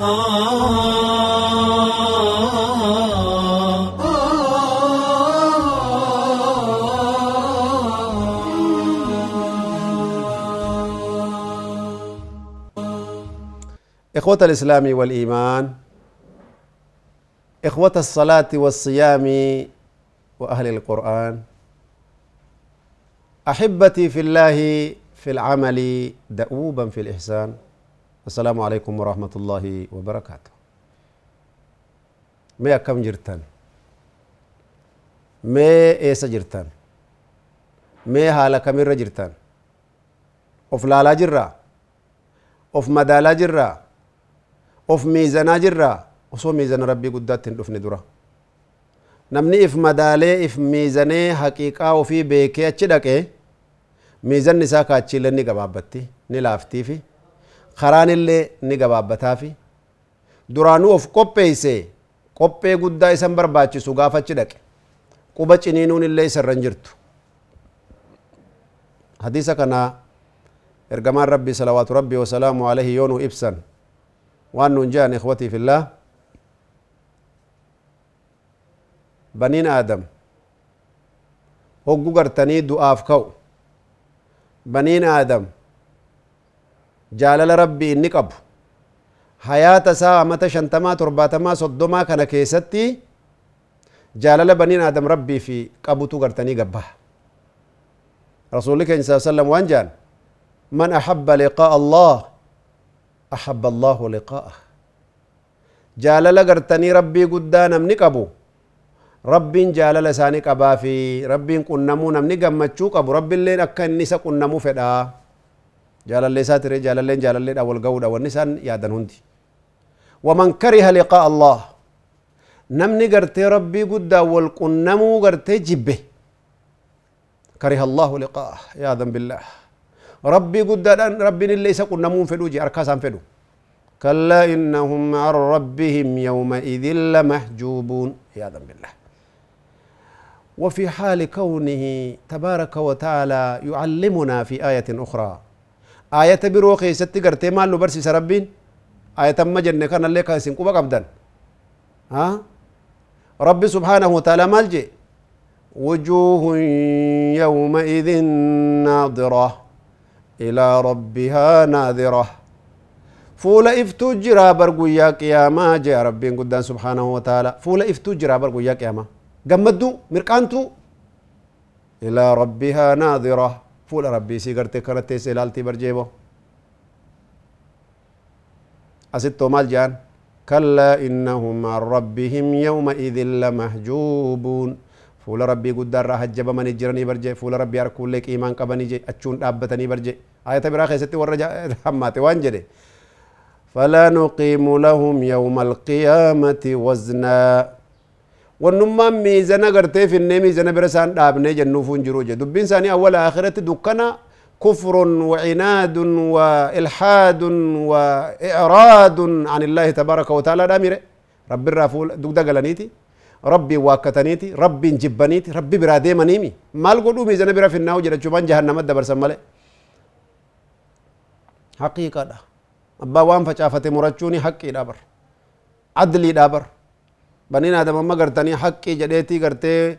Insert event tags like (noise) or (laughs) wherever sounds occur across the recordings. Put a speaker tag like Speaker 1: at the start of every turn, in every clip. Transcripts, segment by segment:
Speaker 1: إخوة الإسلام والإيمان إخوة الصلاة والصيام وأهل القرآن أحبتي في الله في العمل دؤوبا في الإحسان. السلام عليكم ورحمة الله وبركاته. ما كم جرتان؟ ما إيسا جرتان. ما هالا كمير جرتان؟ أوف لالا جرا؟ أوف مدالا جرا؟ أوف ميزانا جرا؟ وصو ميزان ربي قدات تندفن درا namni if madaalee if miizanee haqiiqaa ofii beekee achi dhaqee miizanni isaa kaachiillee ni gabaabbatti ni laaftiifi karaan illee ni gabaabbataafi duraanuu of qopheeyse qophee guddaa isan barbaachisu gaafachi dhaqe quba ciniinuun illee isarran jirtu hadiisa kana ergamaan rabbii salawaatu rabbii wasalaamu alaihi yoo nu ibsan waan nuun jehan ikhwatii fillah baniin aadam hoggu gartanii du'aaf ka'u baniin aadam jaalala rabbi inni qabu hayaata isaa amata shantamaa torbaatamaa soddomaa kana keessatti jaalala baniin aadam rabbii fi qabutu gartanii gabbaha rasuulli keenya saa sallam waan jaan man ahabba liqaa allah ahabba allahu liqaa'ah jaalala gartanii rabbii guddaa namni qabu rabbiin jaalala isaanii qabaa fi rabbiin qunnamuu namni gammachuu qabu rabbiilleen akka inni isa qunnamuu fedhaa جالالي ساتر جالالي جالالي أول قود أول نسان يا دنوندي ومن كره لقاء الله نم قرتي ربي قد أول قنمو قرتي جبه كره الله لقاءه يا ذنب الله ربي قد أن ربي اللي سقنا مون فلوجي أركاسا فلو كلا إنهم عن ربهم يومئذ لمحجوبون يا ذنب الله وفي حال كونه تبارك وتعالى يعلمنا في آية أخرى آية بروخي ستقرتي مالو برسي سربين آية ما جنة كان اللي كان سنقوبة قبدا ها ربي سبحانه وتعالى مالجي وجوه يومئذ ناظرة إلى ربها ناظرة فولا افتو جرا برقو يا قياما جاء ربي قدام سبحانه وتعالى فولا افتو جرا برقو يا قياما قمدو مرقانتو إلى ربها ناظرة فولا ربي سيقرتي كرتي سيلالتي برجيبو. أستو مال جان؟ كلا إنهم عن ربهم يومئذ لمحجوبون. فول ربي قدر راح جب من جرني برجي. فول ربي أركول لك إيمان قبني جي. أتشون أبتني برجي. آية برا خيستي ورجع (laughs) حماتي وانجدي. فلا نقيم لهم يوم القيامة وزنا. ونما ميزانا غرتي في النمي ميزانا برسان دابني جنوفون جروجة دبين ساني أول آخرة دكنا كفر وعناد وإلحاد وإعراض عن الله تبارك وتعالى دامير رب الرافول دك دقلنيتي ربي واكتنيتي ربي جبنيتي ربي برادي منيمي مال قدو ميزانا برا في الناو جرى شبان جهنم دبر سمالي حقيقة. ده abbaa waan facaafate murachuuni haqqiidha bar adliidha bar amma gartanii haqqii jedheetii gartee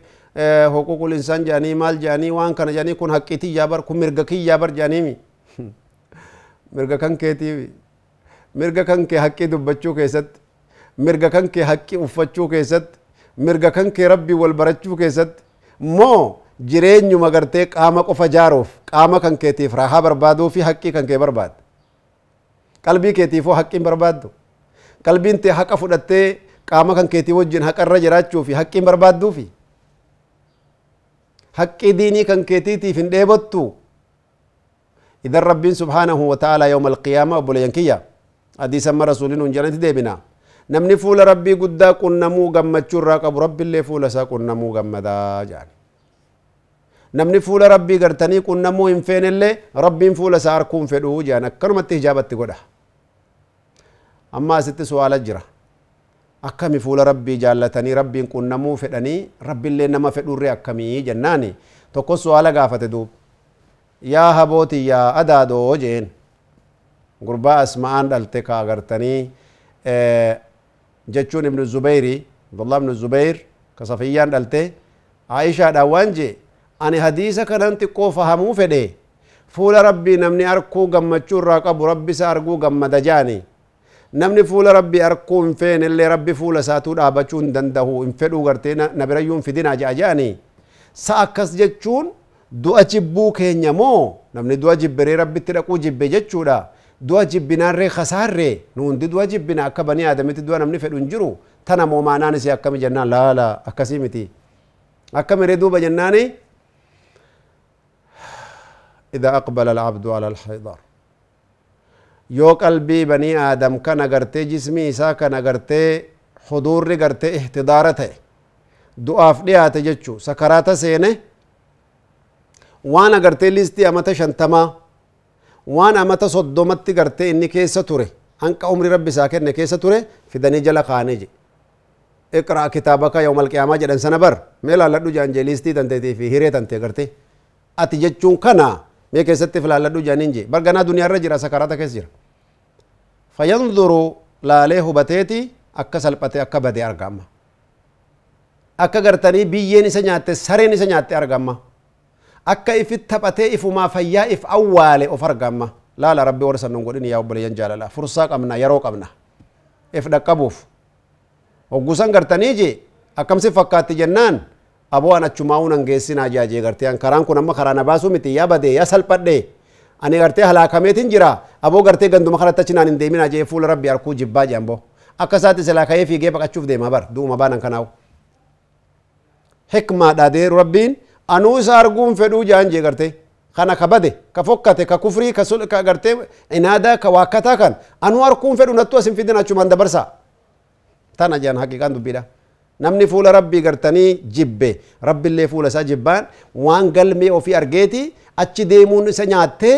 Speaker 1: huququl insaan jedhanii maal jedhanii waan kana jedhanii kun haqqii tiyyaa bar kun mirga kiyyaa bar jedhaniimi mirga kan keetiifi mirga kan kee haqqii dubbachuu keessatti mirga kan kee haqqii uffachuu keessatti mirga kan kee rabbii wal barachuu keessatti moo jireenyuma gartee qaama qofa jaaruuf qaama kan keetiif raahaa barbaaduu fi haqqii kan kee barbaada qalbii keetiifoo haqqiin barbaaddu qalbiin tee haqa fudhattee qaama kan keetii wajjin haqarra jiraachuu fi haqqiin barbaadduufi haqqii diinii kan keetiitiif hin dheebottu idan rabbiin subhaanahu wa ta'aalaa yawma alqiyaama obboleeyyan kiyya hadiisamma rasuulin hun jedhanti deebina namni fuula rabbii guddaa qunnamuu gammachuu irraa qabu rabbiillee fuula isaa qunnamuu gammadaa jedhan namni fuula rabbii gartanii qunnamuu hin feenellee rabbiin fuula isaa arguu hin fedhuu jedhan akkanumatti hijaabatti godha amma asitti su'aala jira akkami fuula rabbii jaallatanii rabbiin qunnamuu fedhanii rabbiillee nama fedhurree akkamii jennaani tokko su'aala gaafate duub yaa habooti yaa adaadoo jeen gurbaa asma'aan dhalte ka agartanii jechuun ibnu zubeyri abdullah ibnu zubeyr ka safiyyaan dhalte aishaadhaan waan jee ani hadiisa kanan xiqqoo fahamuu fedhe fuula rabbii namni arkuu gammachuu irraa qabu rabbi isa arguu gammada jaani namni fuula rabbii arkuu hin feene illee rabbi fuula isaatuu dhaabachuu hin danda'u hin fedhuu gartee na birayyuu hin fidinaa ja'a jaani sa akkas jechuun du'a jibbuu keenya moo namni du'a jibberee rabbitti dhaquu jibbe jechuudha du'a jibbinaarree kasaarree nu hundi du'a jibbina akka banii aadamitti du'a namni fedhu hin jiru tana moo maanaan isii akkami jennaan laala akkasii miti akkamiree duuba jennaani إذا أقبل العبد على الحيضر yoo qalbii banii aadam kan agartee jismii isaa kan agartee huduurri gartee ihtidaara ta'e du'aaf dhiyaate jechuu sakaraata seene waan agartee listii amata shantamaa waan amata soddomatti gartee inni keessa ture hanqa umri rabbi isaa kenne keessa ture fidanii jala kaanee je iqraa kitaabaka yawmal qiyaamaa jedhan sana bar mee laalladhu jaan jee listii tanteetii fi hiree tantee gartee ati jechuun kana mee keessatti filaalladhu jaaniin je barganaa duniyaarra jira fayanzuru laalee hubateeti akka salphate akka bade argama akka gartanii biyyeen isa nyaatte sareen isa nyaatte argama akka ifit taphatee ifumaa fayyaa if awwaale of argama laala rabbi warra sannon godhin yaa obboleeyyan jaalala fursaa qabna yeroo qabna if dhaqqabuuf hoggusan gartanii je akkamsi fakkaatti jennaan aboo an achumaa unan geessinaa jaajee gartee an karaan kun amma karaa na baasuu miti yaa badee yaa salphadhe ani gartee halaakameetin jira aboo gartee ganduma kanatti achinaan hin deeminaa jee fuula rabbi arkuu jibbaa jeamboo akka isaatti silaa ka'ee fiigee baqachuuf deema bar du'uma baanan kanaawu hikmaadha deeru rabbiin anuu isa arguun fedhuu jaan jee gartee kana ka ka fokkate ka kufrii ka sul ka gartee inaadaa ka waakkataa kan anuu arguun fedhu nattu asin fidin achumaan dabarsa tana jaan haqiqaan dubbiidha namni fuula rabbii gartanii jibbe rabbillee fuula isaa jibbaan waan galmee ofii argeeti achi deemuun isa nyaattee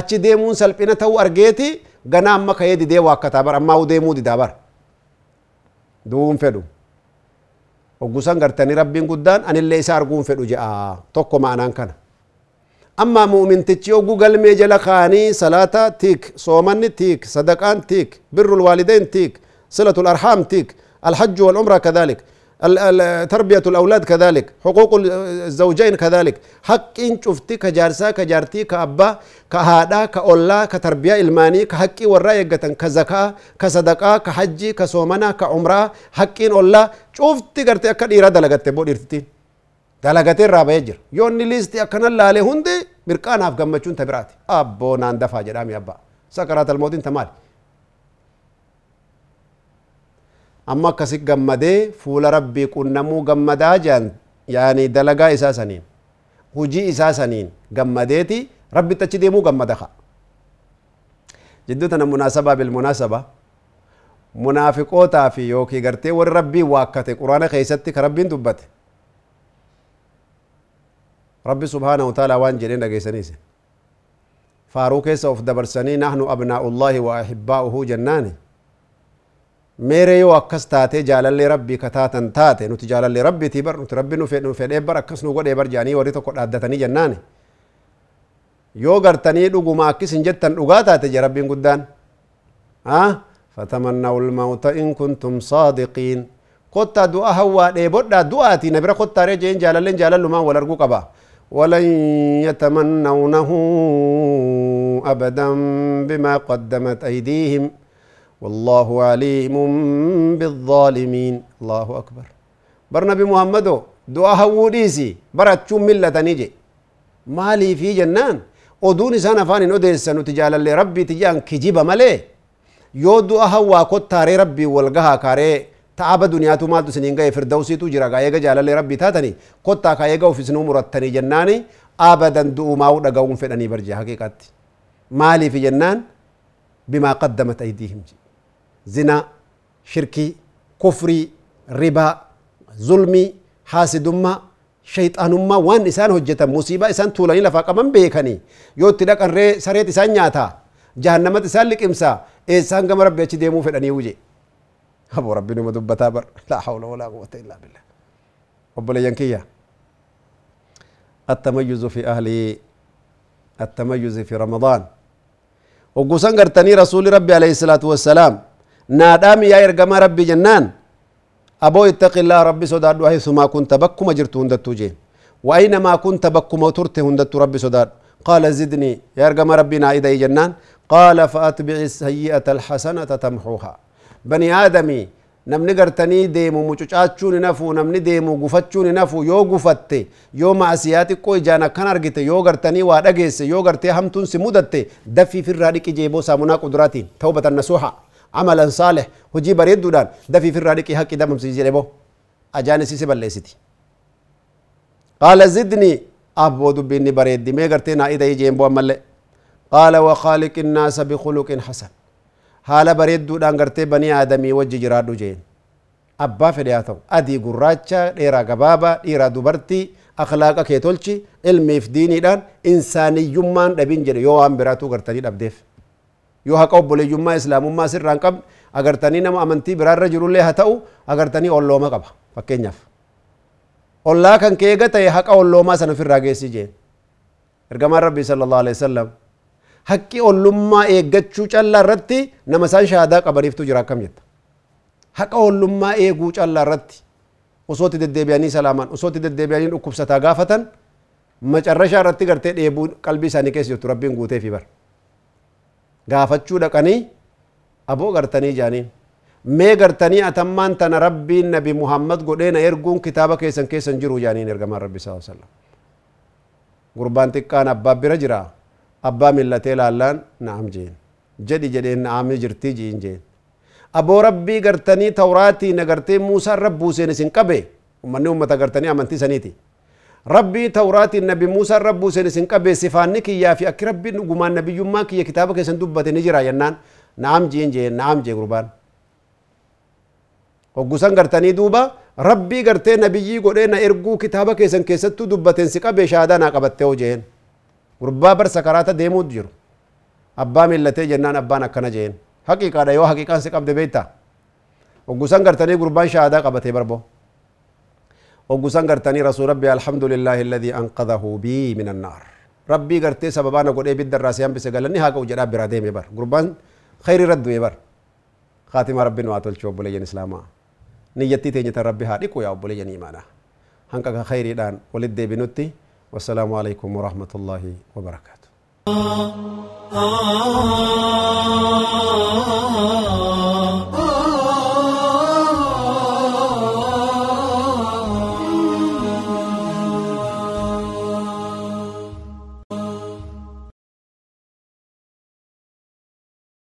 Speaker 1: achi deemuun salphina ta'uu argeeti gana amma ka'ee didee waakkataa bar ammaa deemuu didaa bar duun fedhu oggusan gartanii rabbiin guddaan anillee isa arguun fedhu je'a tokko ma'anaan kana amma mu'mintichi oggu galmee jala kaanii salaata tiik soomanni tiik sadaqaan tiik birrul waalideen tiik silatul arhaam tiik الحج والعمرة كذلك تربية الأولاد كذلك حقوق الزوجين كذلك. حق إن شفتي كجارسا كجارتي كأبا كهادا كأولا كتربية إلماني كحقي وراء كزكاة كصدقة كحجي كصومنا كعمرة حق إن أولا. شفتي قرتي أكد إرادة لغتي بود إرتي دلغتي الرابع يجر. يوني ليستي أكنا لالي هندي مركان أف قمتشون تبراتي. أبو نان دفع جرامي أبا. سكرات الموت انت مالي amma akkasi gammadee fuula rabbii qunnamuu gammadaa jedhan yaani dalagaa isaa saniin hujii isaa saniin gammadeeti rabbitti achi deemuu gammada ka jidduu tana munaasabaa bilmunaasaba munaafiqootaa fi yookii gartee warri rabbii waakkate quraana keeysatti ka rabbiin dubbate rabbi subhaanahu ta'ala waan jedheen dhageessaniis faaruu keessa of dabarsanii nahnu abnaa'ullaahi wa ahibbaa'uhu jennaani ميري يو أكس تاتي جال اللي ربي كتاتن تاتي نو تجال اللي ربي تيبر نوتي تربي نو في نو في إبر أكس نو قد إبر جاني وريتو قد أدتني جناني يو قرتني لغو ما أكس انجتن لغا تاتي جي ربي قدان ها آه؟ فتمنوا الموت إن كنتم صادقين قطة دعا هوا إبر دعا دعاتي نبرا قطة رجين جال اللي جالا اللي ما ولرقو قبا ولن يتمنونه أبدا بما قدمت أيديهم والله عليم بالظالمين. الله أكبر. بر نبي محمد دعاء هوديسي براتشو ملة نيجي. مالي في جنان. ودون إسان أفان أدرس نتجال اللي ربي تجان كجيب ملي. يو دعاء هوا كتاري ربي والقها كاري. تعب دنيا تو مالتو سنين غاي فردوسي تو جرا غايغا جال اللي ربي تاتني. كتا كايغا وفي سنو مرتني جناني. أبدا دعو ماو دقاون فدني برجي. حقيقات مالي في جنان. بما قدمت أيديهم جي. زنا شركي كفري ربا ظلمي حاسدما شيطانما وان إسان هجتا مصيبة إسان طولاني لفاقا من بيكني يوت تلاك ان ري سريت إسان نياتا جهنم تسان لك إمسا إسان قم ربي اچي ديمو فرعني وجي أبو ربي نمدب بتابر لا حول ولا قوة إلا بالله وبلا ينكيا التميز في أهلي التميز في رمضان وقوسان قرتني رسول ربي عليه الصلاة والسلام نادام يا يرغم ربي جنان. أبو اتق الله ربي سوداد وهي ثم كنت بكم أجرت هند توجي وأينما كنت بكم وترت هند ربي سوداد. قال زدني يا يرغم ربنا اذا جنان. قال فأتبع السيئة الحسنة تمحوها. بني آدمي نم نغرتني ديمو مچچاچون نفو نم ديمو غفچون نفو يو غفتي يو معسيات كوي جانا كنارغيت يو غرتني وادغيس يو غرتي همتون سمودت دفي في الرادق جيبو سامونا قدراتي توبة النصوحة. Nasuha amalan saalih hojii bareedduudhaan daffii firraa dhiqi haqqi damamsi jedhe boo ajaanisisi balleessiti qaala zidni abboo dubbiinni bareeddi mee gartee naa ida ijeen boo ammallee qaala waqaaliqi innaasa bikhuluqin hasan haala bareedduudhaan gartee banii aadamii wajji jiraadhu jeen abbaa fedhe haa ta'u adii gurraacha dheeraa gabaabaa dhiiraa dubartii akhlaaqa kee tolchi ilmiif diiniidhaan insaaniyyummaan dhabin jedhe yoo waan biraatuu gartanii dhabdeef yoo haqa obboleeyyummaa islaamummaa sirraan qabne agartanii nama amantii biraarra jirullee haa ta'u agartanii ollooma qaba fakkeenyaaf ollaa kan kee eega ta'e haqa olloomaa sana ofirraa geessi jeen ergamaan rabbii sallallahu alaihi wasallam haqqi ollummaa eeggachuu callaa irratti nama isaan shahaadaa qabaniiftu jira akkam jetta haqa ollummaa eeguu callaa irratti osootti deddeebi'anii salaamaan osootti deddeebi'anii dhukkubsataa gaafatan macarrashaa irratti gartee dheebuu qalbii isaanii keessa jirtu rabbiin guuteefi bar gaafachuu dhaqanii aboo gartanii jaaniin mee gartanii atammaan tana rabbiin nabi muhammad godhee na erguun kitaaba keessan keessan jiru jaaniin ergamaan rabbi saa sallam gurbaan xiqqaan abbaa bira jira abbaa millatee laallaan na'am jeen jedhi jedheen na'amni jirtii jiin jeen aboo rabbii gartanii tawraatii nagartee muusaan rabbuuseen isin qabe ummanni ummata gartanii amantii saniiti rabbii tawraatiin nabi muusaan rabbuuseen isin qabe sifaanni kiyyaa fi akki rabbiin dhugumaan nabiyyummaa kiyya kitaaba keessan dubbate ni jira jennaan na'am jiin jeen na'am jee gurbaan hoggusan gartanii duuba rabbii gartee nabiyyii godhee na erguu kitaaba keessan keessattuu dubbateen si qabee shaadaa naa qabattee hojeen gurbaa bar sakaraata deemuut jiru abbaa millatee jennaan abbaan akkana jeen haqiiqaadha yoo haqiiqaan si qabde beekta hoggusan وقسان قرتاني رسول ربي الحمد لله الذي أنقذه بي من النار ربي قرتي سببانا قد إيه بدر راسيان بس قال هاكو جراب برادي ميبر قربان خير رد ميبر خاتم ربي نواتو الشو بوليين إسلاما نيتي تيني تربي هاريكو يا بوليين إيمانا هانكا خيري دان ولد دي بنوتي والسلام عليكم ورحمة الله وبركاته